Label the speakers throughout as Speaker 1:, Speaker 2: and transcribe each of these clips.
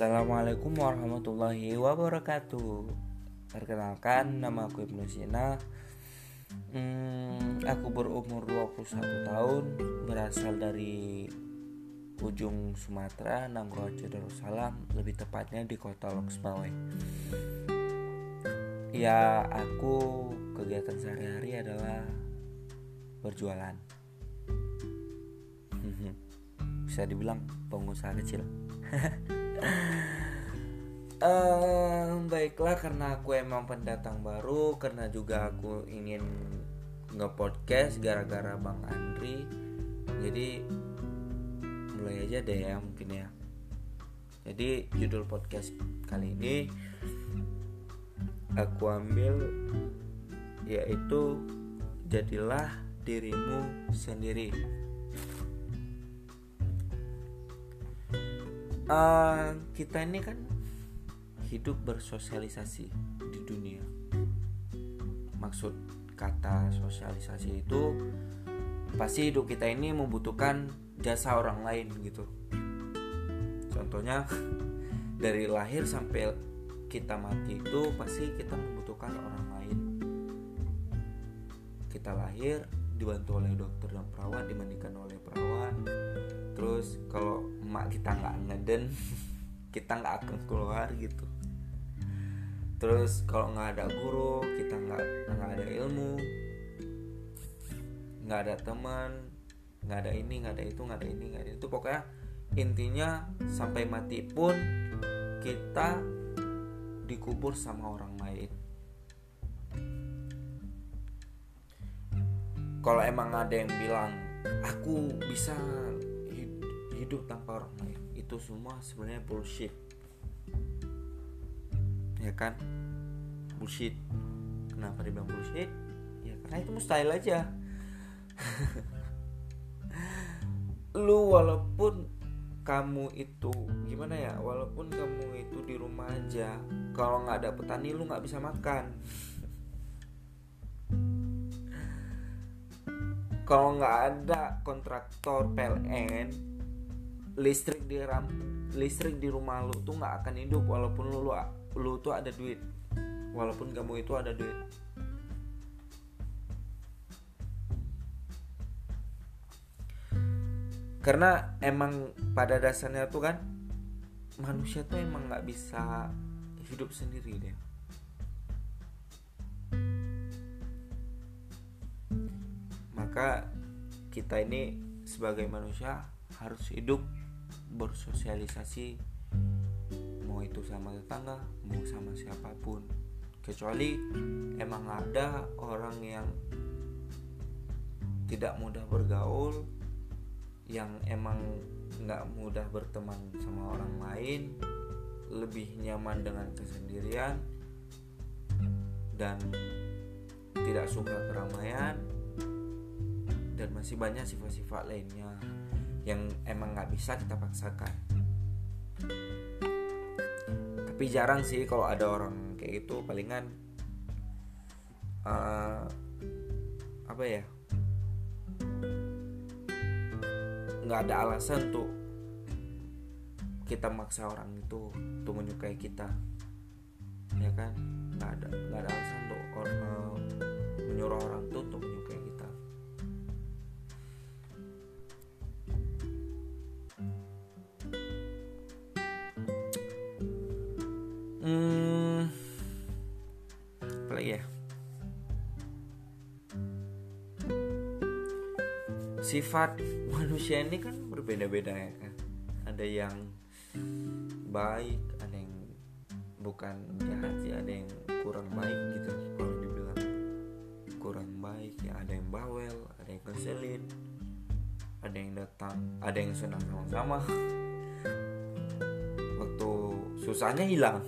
Speaker 1: Assalamualaikum warahmatullahi wabarakatuh. Perkenalkan nama aku Ibnu Sina. Hmm, Aku berumur 21 tahun Berasal dari ujung Sumatera Nanggrojo Darussalam Lebih tepatnya di kota Loksmawe. Ya aku kegiatan sehari-hari adalah berjualan. Bisa dibilang pengusaha kecil uh, baiklah karena aku emang pendatang baru karena juga aku ingin nge-podcast gara-gara Bang Andri. Jadi mulai aja deh ya mungkin ya. Jadi judul podcast kali ini aku ambil yaitu jadilah dirimu sendiri uh, kita ini kan hidup bersosialisasi di dunia. Maksud kata sosialisasi itu pasti hidup kita ini membutuhkan jasa orang lain gitu. Contohnya dari lahir sampai kita mati itu pasti kita membutuhkan orang lain. Kita lahir dibantu oleh dokter dan perawat dimandikan oleh perawat. Terus kalau emak kita nggak ngeden kita nggak akan keluar gitu. Terus kalau nggak ada guru kita nggak nggak ada ilmu nggak ada teman nggak ada ini nggak ada itu nggak ada ini nggak ada itu. Pokoknya intinya sampai mati pun kita dikubur sama orang lain kalau emang ada yang bilang aku bisa hidup tanpa orang lain itu semua sebenarnya bullshit. Ya kan? Bullshit. Kenapa dibilang bullshit? Ya karena itu mustahil aja. Lu walaupun kamu itu gimana ya walaupun kamu itu di rumah aja kalau nggak ada petani lu nggak bisa makan kalau nggak ada kontraktor PLN listrik di ram listrik di rumah lu tuh nggak akan hidup walaupun lu, lu lu tuh ada duit. Walaupun kamu itu ada duit. Karena emang pada dasarnya tuh kan manusia tuh emang nggak bisa hidup sendiri deh maka kita ini sebagai manusia harus hidup bersosialisasi. Mau itu sama tetangga mau sama siapa pun. Kecuali emang ada orang yang tidak mudah bergaul yang emang nggak mudah berteman sama orang lain lebih nyaman dengan kesendirian dan tidak suka keramaian dan masih banyak sifat-sifat lainnya yang emang nggak bisa kita paksakan. Tapi jarang sih kalau ada orang kayak gitu. Palingan uh, apa ya? Nggak ada alasan tuh kita maksa orang itu untuk menyukai kita. Ya kan? Nggak ada nggak ada alasan tuh orang uh, menyuruh orang tuh untuk sifat manusia ini kan berbeda-beda ya kan ada yang baik ada yang bukan jahat sih ada yang kurang baik gitu kalau dibilang. Kurang baik ya ada yang bawel ada yang keselin ada yang datang ada yang senang sama-sama. Susahnya hilang.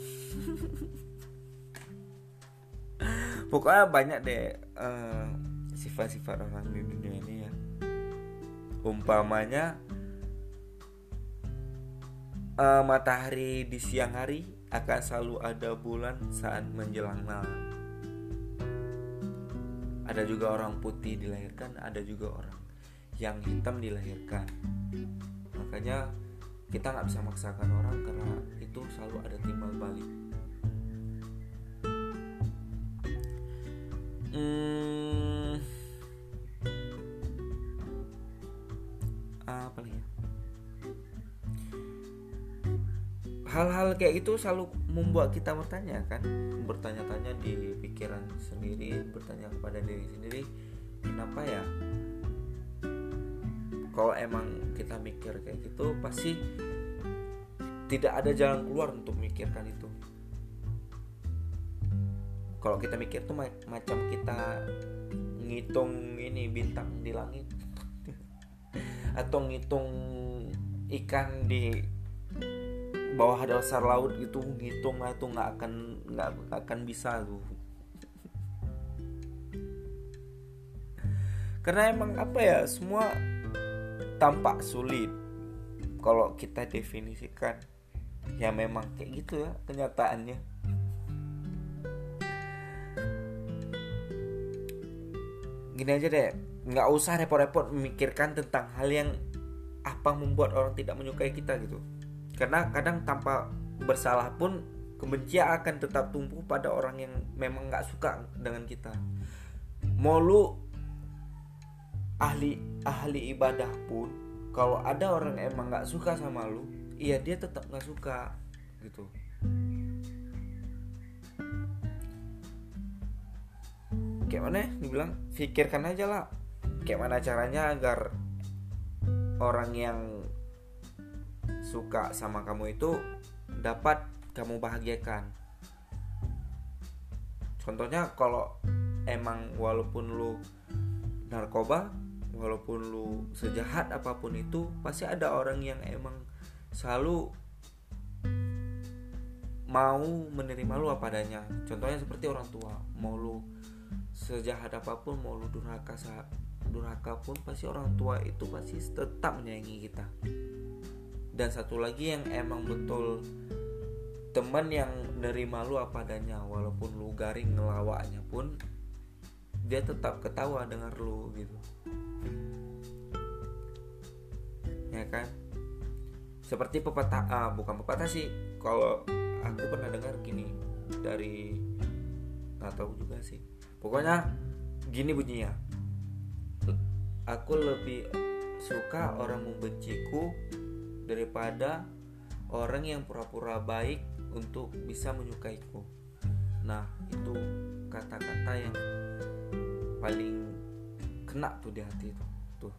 Speaker 1: Pokoknya banyak deh uh, sifat-sifat orang di dunia ini umpamanya uh, matahari di siang hari akan selalu ada bulan saat menjelang malam. Ada juga orang putih dilahirkan ada juga orang yang hitam dilahirkan. Makanya kita nggak bisa maksakan orang karena itu selalu ada timbal balik. Hmm, ya? hal-hal kayak itu selalu membuat kita bertanya kan? Bertanya-tanya di pikiran sendiri bertanya kepada diri sendiri kenapa ya? Kalau emang kita mikir kayak gitu pasti tidak ada jalan keluar untuk memikirkan itu. Kalau kita mikir tuh macam kita ngitung ini bintang di langit atau ngitung ikan di bawah dasar laut gitu ngitung lah itu nggak akan nggak akan bisa tuh. Karena emang apa ya semua tampak sulit. Kalau kita definisikan ya memang kayak gitu ya kenyataannya gini aja deh. Nggak usah repot-repot memikirkan tentang hal yang apa membuat orang tidak menyukai kita gitu. Karena kadang tanpa bersalah pun kebencian akan tetap tumbuh pada orang yang memang nggak suka dengan kita. Mau lu ahli ahli ibadah pun kalau ada orang emang nggak suka sama lu iya dia tetap nggak suka gitu kayak mana dibilang pikirkan aja lah. Kayak mana caranya agar orang yang suka sama kamu itu dapat kamu bahagiakan. Contohnya kalau emang walaupun lu narkoba walaupun lu sejahat apa pun itu pasti ada orang yang emang selalu mau menerima lu apa adanya. Contohnya seperti orang tua mau lu sejahat apa pun mau lu durhaka durhaka pun pasti orang tua itu pasti tetap menyayangi kita. Dan satu lagi yang emang betul teman yang nerima lu apa adanya walaupun lu garing ngelawaknya pun dia tetap ketawa dengar lu gitu. Ya kan? Seperti pepatah ah, bukan pepatah sih kalau aku pernah dengar gini dari nggak tahu juga sih pokoknya gini bunyinya. Aku lebih suka orang membenciku daripada orang yang pura-pura baik untuk bisa menyukaiku. Nah itu kata-kata yang paling kena tuh di hati itu tuh.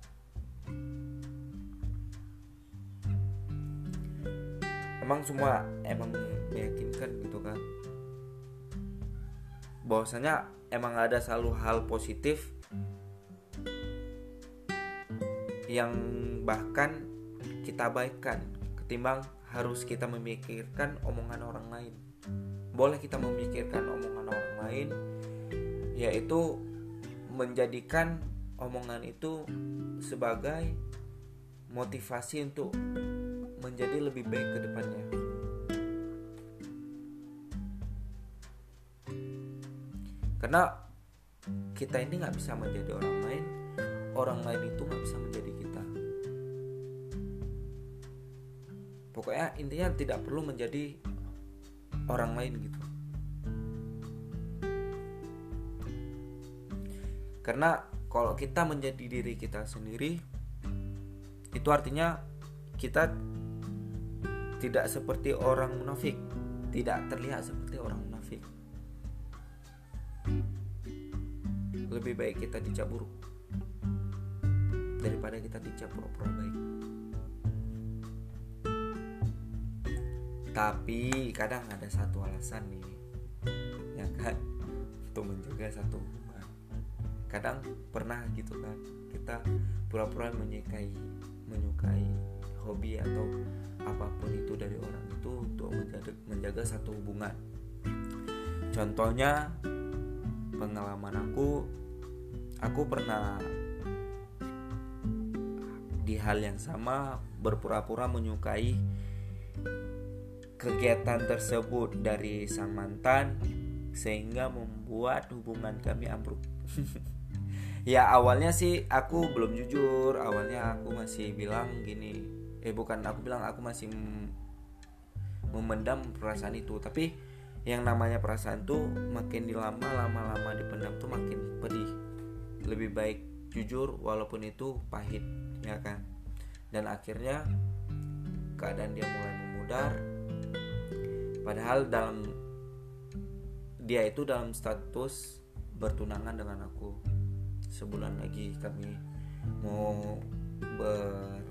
Speaker 1: Emang semua emang meyakinkan gitu kan bahwasanya emang ada selalu hal positif yang bahkan kita baikkan ketimbang harus kita memikirkan omongan orang lain boleh kita memikirkan omongan orang lain yaitu menjadikan omongan itu sebagai motivasi untuk menjadi lebih baik ke depannya. Karena kita ini nggak bisa menjadi orang lain, orang lain itu nggak bisa menjadi kita. Pokoknya intinya tidak perlu menjadi orang lain gitu. Karena kalau kita menjadi diri kita sendiri, itu artinya kita tidak seperti orang munafik tidak terlihat seperti orang munafik lebih baik kita dicap buruk daripada kita dicap pura-pura baik. Tapi kadang ada satu alasan nih ya kan? Untuk menjaga satu hubungan kadang pernah gitu kan kita pura-pura menyukai menyukai hobi atau apa pun itu dari orang itu untuk menjaga, menjaga satu hubungan. Contohnya pengalaman aku aku pernah di hal yang sama berpura-pura menyukai kegiatan tersebut dari sang mantan sehingga membuat hubungan kami ambruk. Ya awalnya sih aku belum jujur. Awalnya aku masih bilang gini eh bukan aku bilang aku masih memendam perasaan itu. Tapi yang namanya perasaan tuh makin dilama lama-lama dipendam tuh makin pedih lebih baik jujur walaupun itu pahit ya kan? Dan akhirnya keadaan dia mulai memudar. Padahal dalam dia itu dalam status bertunangan dengan aku. Sebulan lagi kami mau ber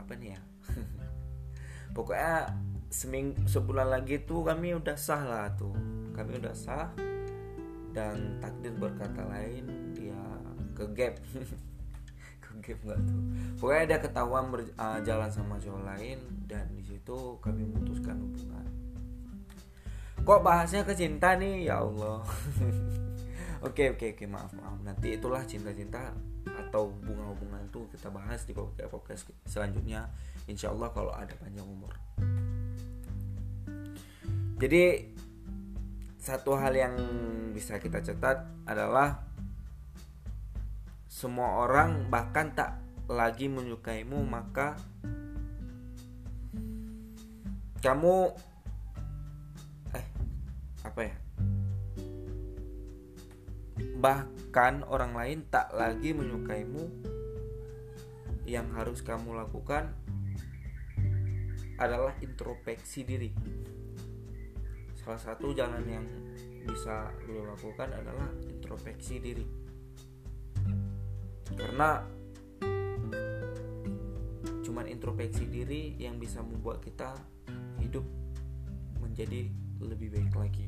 Speaker 1: apa nih ya? Pokoknya seming sebulan lagi tuh kami udah sah lah tuh. Kami udah sah dan takdir berkata lain dia ke gap. Ke gap nggak tuh? Pokoknya dia ketahuan berjalan uh, sama cowok lain dan di situ kami memutuskan hubungan. Kok bahasnya ke cinta nih? Ya Allah. Oke oke oke. Maaf maaf. Nanti itulah cinta-cinta atau hubungan-hubungan itu kita bahas di podcast selanjutnya. Insya Allah kalau ada panjang umur. Jadi satu hal yang bisa kita catat adalah semua orang bahkan tak lagi menyukaimu maka kamu eh apa ya? Bahkan orang lain tak lagi menyukaimu. Yang harus kamu lakukan adalah introspeksi diri salah satu jalan yang bisa lo lakukan adalah introspeksi diri. Karena cuman introspeksi diri yang bisa membuat kita hidup menjadi lebih baik lagi.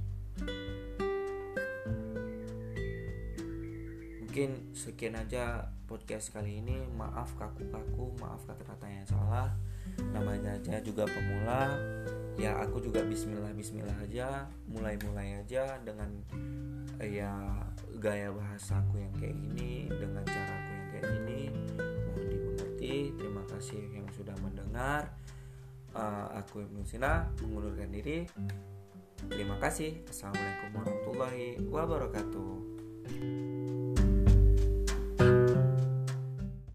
Speaker 1: Mungkin sekian aja podcast kali ini. Maaf kaku-kaku maaf kata-kata yang salah. Namanya aja juga pemula ya aku juga bismillah bismillah aja mulai-mulai aja dengan ya gaya bahasa aku yang kayak gini dengan cara aku yang kayak gini. Mohon dimengerti terima kasih yang sudah mendengar. Uh, aku Ibnu Sina mengundurkan diri. Terima kasih. Assalamualaikum warahmatullahi wabarakatuh